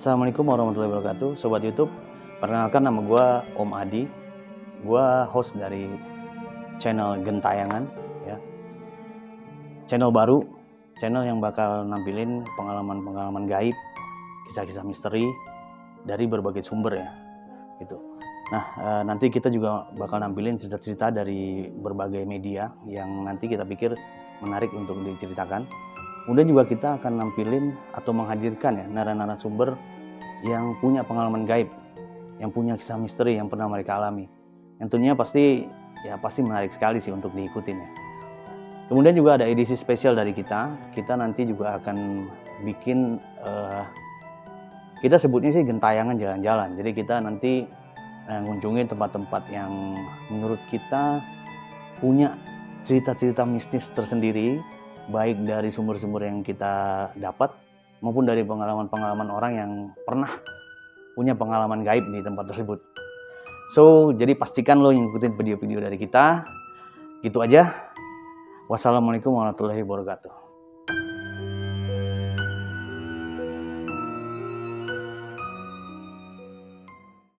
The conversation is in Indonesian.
Assalamualaikum warahmatullahi wabarakatuh, Sobat YouTube. Perkenalkan nama gue Om Adi. Gue host dari channel Gentayangan, ya. Channel baru, channel yang bakal nampilin pengalaman-pengalaman gaib, kisah-kisah misteri dari berbagai sumber ya, gitu. Nah, eh, nanti kita juga bakal nampilin cerita-cerita dari berbagai media yang nanti kita pikir menarik untuk diceritakan. Kemudian juga kita akan nampilin atau menghadirkan ya narasumber yang punya pengalaman gaib, yang punya kisah misteri yang pernah mereka alami. Yang tentunya pasti ya pasti menarik sekali sih untuk diikutin ya. Kemudian juga ada edisi spesial dari kita. Kita nanti juga akan bikin eh, kita sebutnya sih gentayangan jalan-jalan. Jadi kita nanti ngunjungin tempat-tempat yang menurut kita punya cerita-cerita mistis tersendiri, baik dari sumber-sumber yang kita dapat maupun dari pengalaman-pengalaman orang yang pernah punya pengalaman gaib di tempat tersebut. So, jadi pastikan lo ngikutin video-video dari kita. Gitu aja. Wassalamualaikum warahmatullahi wabarakatuh.